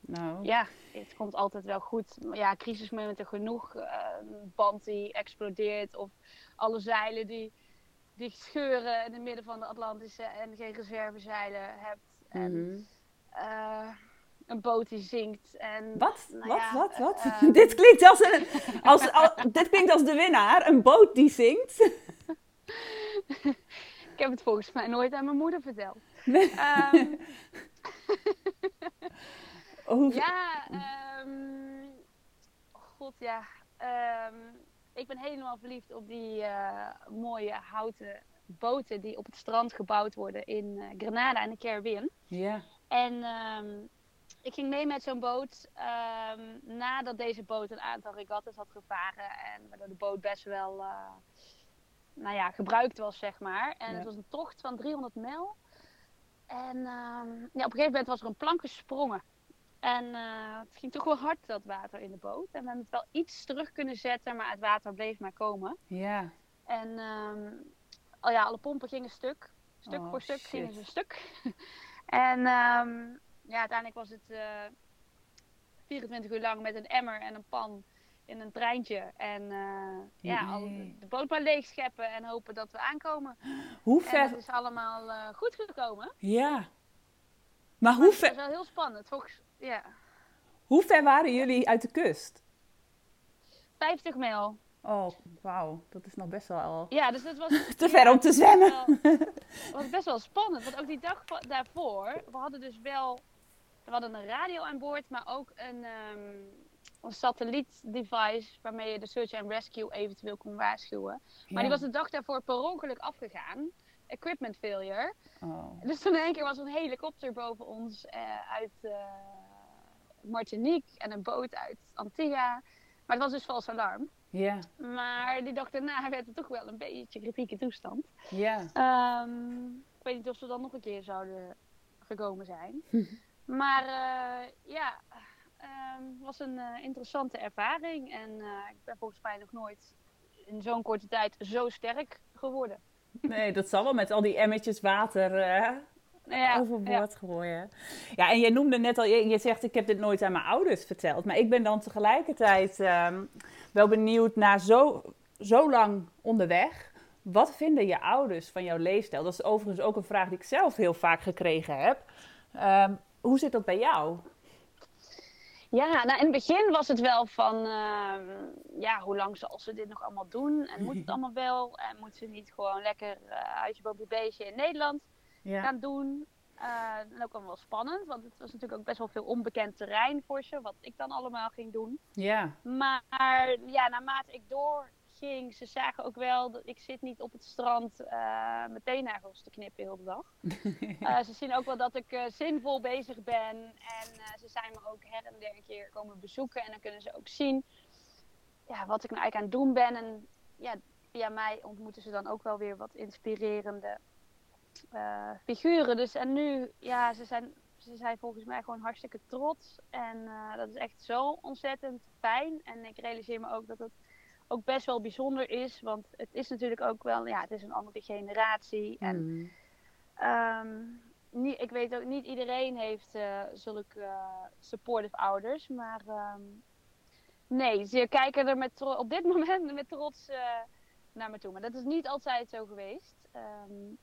Nou. ja, het komt altijd wel goed. Ja, crisismomenten genoeg. Eh, een band die explodeert of alle zeilen die, die scheuren in het midden van de Atlantische en geen reservezeilen hebt. En Mhm. eh, een boot die zinkt. En, Wat? nou wat? ja, wat? Wat? ehm, dit klinkt als een. Als, al- dit klinkt als de winnaar. Een boot die zingt. Ik heb het volgens mij nooit aan mijn moeder verteld. Hoe- Ja, ehm god ja. Ehm, ik ben helemaal verliefd op die eh, mooie houten boten die op het strand gebouwd worden in eh, Grenada en de Caribbean. Ja. En ehm, ik ging mee met zo'n boot ehm, nadat deze boot een aantal regattes had gevaren en waardoor de boot best wel eh, nou ja, gebruikt was, zeg maar. En Ja. het was een tocht van 300 mijl. En ehm, ja, op een gegeven moment was er een plank gesprongen. En eh, het ging toch wel hard, dat water in de boot. En we hebben het wel iets terug kunnen zetten, maar het water bleef maar komen. Ja. En ehm, oh ja, alle pompen gingen stuk. Stuk Oh, voor stuk shit. gingen ze stuk. en ja, uiteindelijk was het eh 24 uur lang met een emmer en een pan in een treintje. En eh, ja, al de boot maar leeg scheppen en hopen dat we aankomen. Hoe En ver. dat is allemaal eh, goed gekomen. Ja. Maar hoe Het was ver, wel heel spannend. Volgens, ja, hoe ver waren jullie uit de kust? 50 mijl. Oh, wauw. Dat is nog best wel al. Ja, dus dat was... Te ver om te zwemmen. Het was best wel spannend, want ook die dag daarvoor, we hadden dus wel, we hadden een radio aan boord, maar ook een, ehm een satelliet-device waarmee je de search and rescue eventueel kon waarschuwen. Maar die was de dag daarvoor per ongeluk afgegaan. Equipment failure. Oh. Dus toen in één keer was een helikopter boven ons eh, uit eh, Martinique en een boot uit Antigua. Maar het was dus vals alarm. Ja. Maar die dag daarna werd het toch wel een beetje kritieke toestand. Ja. Ehm, ik weet niet of ze dan nog een keer zouden gekomen zijn. maar eh, ja, het was een eh, interessante ervaring. En eh, ik ben volgens mij nog nooit in zo'n korte tijd zo sterk geworden. Nee, dat zal wel met al die emmertjes water Nou ja, overboord gooien. Ja, en je noemde net al, je, je zegt ik heb dit nooit aan mijn ouders verteld. Maar ik ben dan tegelijkertijd ehm, wel benieuwd na zo, zo lang onderweg. Wat vinden je ouders van jouw leefstijl? Dat is overigens ook een vraag die ik zelf heel vaak gekregen heb. Ehm, hoe zit dat bij jou? Ja, nou in het begin was het wel van, ehm, ja, hoe lang zal ze dit nog allemaal doen? En moet het allemaal wel? En moet ze niet gewoon lekker uh, huisje, boompje, beestje in Nederland Ja. gaan doen? Uh, en ook wel spannend, want het was natuurlijk ook best wel veel onbekend terrein voor ze, wat ik dan allemaal ging doen. Ja. Maar ja, naarmate ik ze zagen ook wel dat ik zit niet op het strand uh, mijn teennagels te knippen heel de dag. Uh, ze zien ook wel dat ik uh, zinvol bezig ben. En ze zijn me ook her en der een keer komen bezoeken. En dan kunnen ze ook zien ja, wat ik nou eigenlijk aan het doen ben. En ja, via mij ontmoeten ze dan ook wel weer wat inspirerende figuren. Dus en nu, ja, ze zijn, ze zijn volgens mij gewoon hartstikke trots. En uh, dat is echt zo ontzettend fijn. En ik realiseer me ook dat het ook best wel bijzonder is. Want het is natuurlijk ook wel, ja, het is een andere generatie. En Mm. um, niet, ik weet ook, niet iedereen heeft uh, zulke uh, supportive ouders. Maar um, nee, ze kijken er met op dit moment met trots uh, naar me toe. Maar dat is niet altijd zo geweest. Um,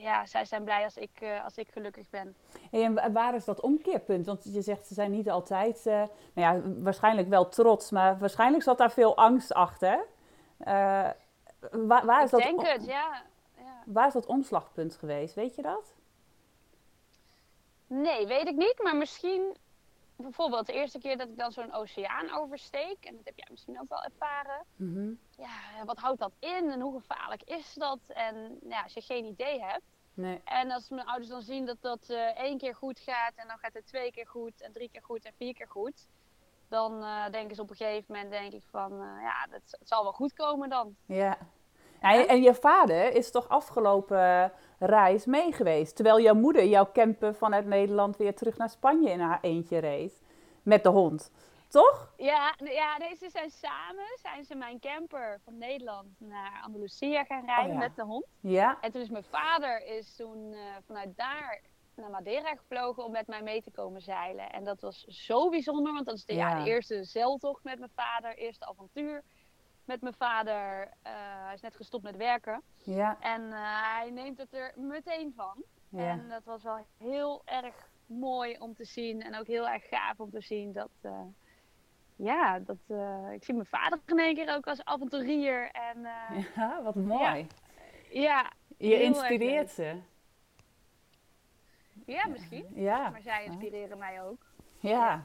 ja, zij zijn blij als ik, uh, als ik gelukkig ben. Hey, en waar is dat omkeerpunt? Want je zegt ze zijn niet altijd, uh, nou ja, waarschijnlijk wel trots, maar waarschijnlijk zat daar veel angst achter. Uh, waar, waar, is ik dat denk het, ja. ja. Waar is dat omslagpunt geweest? Weet je dat? Nee, weet ik niet. Maar misschien bijvoorbeeld de eerste keer dat ik dan zo'n oceaan oversteek. En dat heb jij misschien ook wel ervaren. Mm -hmm. Ja, wat houdt dat in en hoe gevaarlijk is dat? En ja, als je geen idee hebt. Nee. En als mijn ouders dan zien dat dat eh, één keer goed gaat en dan gaat het twee keer goed en drie keer goed en vier keer goed. Dan eh, denken ze op een gegeven moment, denk ik van, eh, ja, dat, het zal wel goed komen dan. Ja. Ja, en je vader is toch afgelopen reis mee geweest. Terwijl jouw moeder jouw camper vanuit Nederland weer terug naar Spanje in haar eentje reed. Met de hond. Toch? Ja, ja nee, ze zijn samen, zijn ze mijn camper van Nederland naar Andalusia gaan rijden Oh ja. met de hond. Ja. En toen is mijn vader is toen eh, vanuit daar naar Madeira gevlogen om met mij mee te komen zeilen. En dat was zo bijzonder, want dat is de, ja. Ja. de eerste zeiltocht met mijn vader, eerste avontuur met mijn vader. Eh, hij is net gestopt met werken Ja. en eh, hij neemt het er meteen van. Ja. En dat was wel heel erg mooi om te zien en ook heel erg gaaf om te zien dat... eh, ja, dat, ik zie mijn vader in één keer ook als avonturier. En Ja, wat mooi. ja, Je heel erg inspireert ze. ja, misschien. Ja. Maar zij inspireren mij ook. Ja.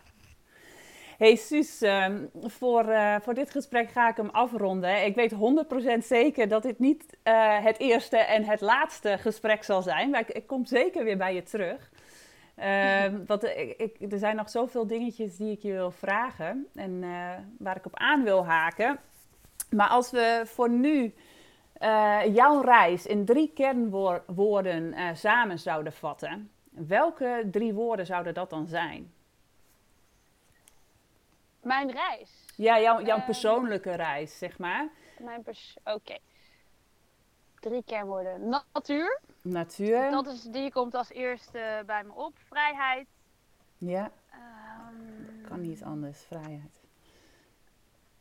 Hey Suus, ehm, voor, eh, voor dit gesprek ga ik hem afronden. Ik weet 100% zeker dat dit niet eh, het eerste en het laatste gesprek zal zijn. Maar ik, ik kom zeker weer bij je terug. Ehm, want ik, ik- er zijn nog zoveel dingetjes die ik je wil vragen en eh, waar ik op aan wil haken. Maar als we voor nu jouw reis in drie kernwoorden samen zouden vatten, welke drie woorden zouden dat dan zijn? Mijn reis. Ja, jouw, jouw Ehm. persoonlijke reis, zeg maar. Mijn pers Oké. Drie kernwoorden. Natuur. Natuur. Dat is, die komt als eerste bij me op. Vrijheid. Ja, Ehm, kan niet anders. Vrijheid.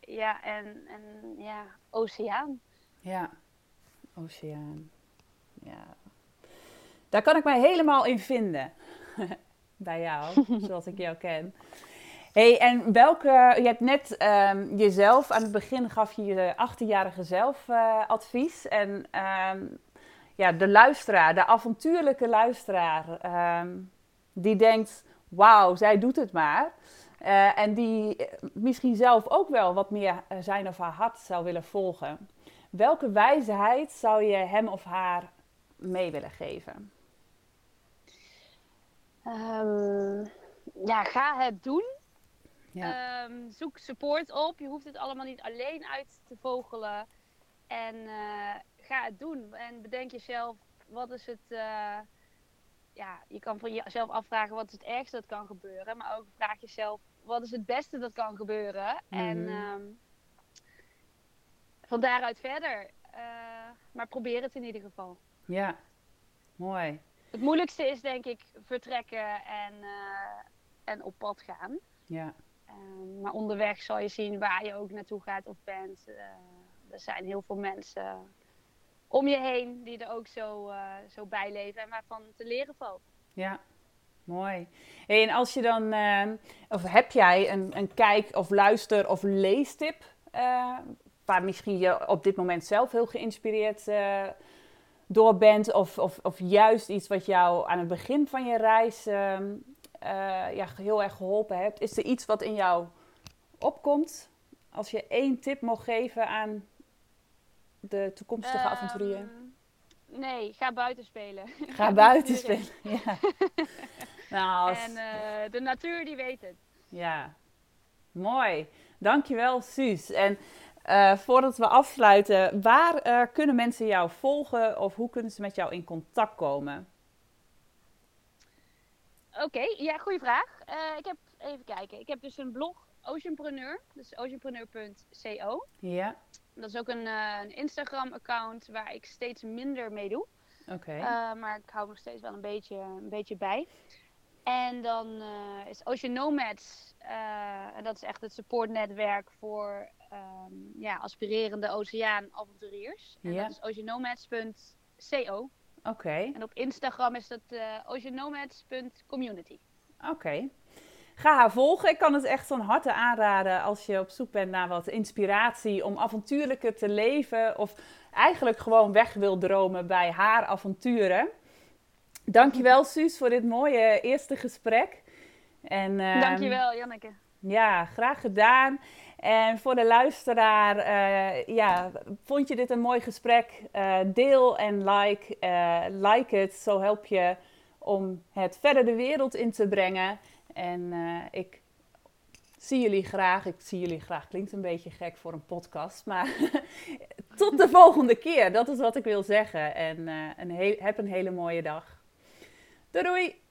Ja, en, en ja, oceaan. Ja, oceaan. Ja. Daar kan ik mij helemaal in vinden. Bij jou, zoals ik jou ken. Hey, en welke... Je hebt net ehm, jezelf... Aan het begin gaf je je 18-jarige zelf eh, advies. En ehm, ja, de luisteraar, de avontuurlijke luisteraar... ehm, die denkt, wauw, zij doet het maar. Eh, en die eh, misschien zelf ook wel wat meer zijn of haar hart zou willen volgen. Welke wijsheid zou je hem of haar mee willen geven? Ja, ga het doen. Ja. Ehm, zoek support op. Je hoeft het allemaal niet alleen uit te vogelen. En eh, ga het doen. En bedenk jezelf, wat is het... eh, ja, je kan van jezelf afvragen wat is het ergste dat kan gebeuren. Maar ook vraag jezelf, wat is het beste dat kan gebeuren? En ehm, van daaruit verder. Eh, maar probeer het in ieder geval. ja, mooi. Het moeilijkste is denk ik vertrekken en, en op pad gaan. Ja, Ehm, maar onderweg zal je zien waar je ook naartoe gaat of bent. Eh, er zijn heel veel mensen om je heen die er ook zo, eh, zo bij leven en waarvan te leren valt. ja, mooi. En als je dan, eh, of heb jij een, een kijk- of luister- of leestip, eh, waar misschien je op dit moment zelf heel geïnspireerd door bent, of, of, of juist iets wat jou aan het begin van je reis ehm, eh, ja, heel erg geholpen hebt? Is er iets wat in jou opkomt? Als je één tip mocht geven aan de toekomstige avonturier. Ehm, nee, ga buiten spelen. Ga buiten spelen. Ja. nou, als- En eh, de natuur die weet het. ja. Mooi. Dankjewel, Suus. En eh, voordat we afsluiten, waar eh, kunnen mensen jou volgen of hoe kunnen ze met jou in contact komen? Oké, ja, goede vraag. Eh, ik heb, even kijken, ik heb dus een blog, Oceanpreneur, dus oceanpreneur.co. Ja, Dat is ook een, eh, een Instagram-account waar ik steeds minder mee doe. oké. Uh, maar ik hou nog steeds wel een beetje, een beetje bij. En dan is Ocean Nomads. En dat is echt het supportnetwerk voor um, ja, aspirerende oceaanavonturiers. En Ja. dat is oceannomads.co. Oké, En op Instagram is dat uh, oceannomads.community. oké. Ga haar volgen. Ik kan het echt van harte aanraden als je op zoek bent naar wat inspiratie om avontuurlijker te leven. Of eigenlijk gewoon weg wil dromen bij haar avonturen. Dankjewel Suus voor dit mooie eerste gesprek. En, uh, Dankjewel Janneke. Ja, graag gedaan. En voor de luisteraar, uh, ja, vond je dit een mooi gesprek? Uh, deel en like. Uh, like het, zo help je om het verder de wereld in te brengen. En ik zie jullie graag. Ik zie jullie graag, klinkt een beetje gek voor een podcast. Maar tot de volgende keer, dat is wat ik wil zeggen. En een heb een hele mooie dag. Doei doei!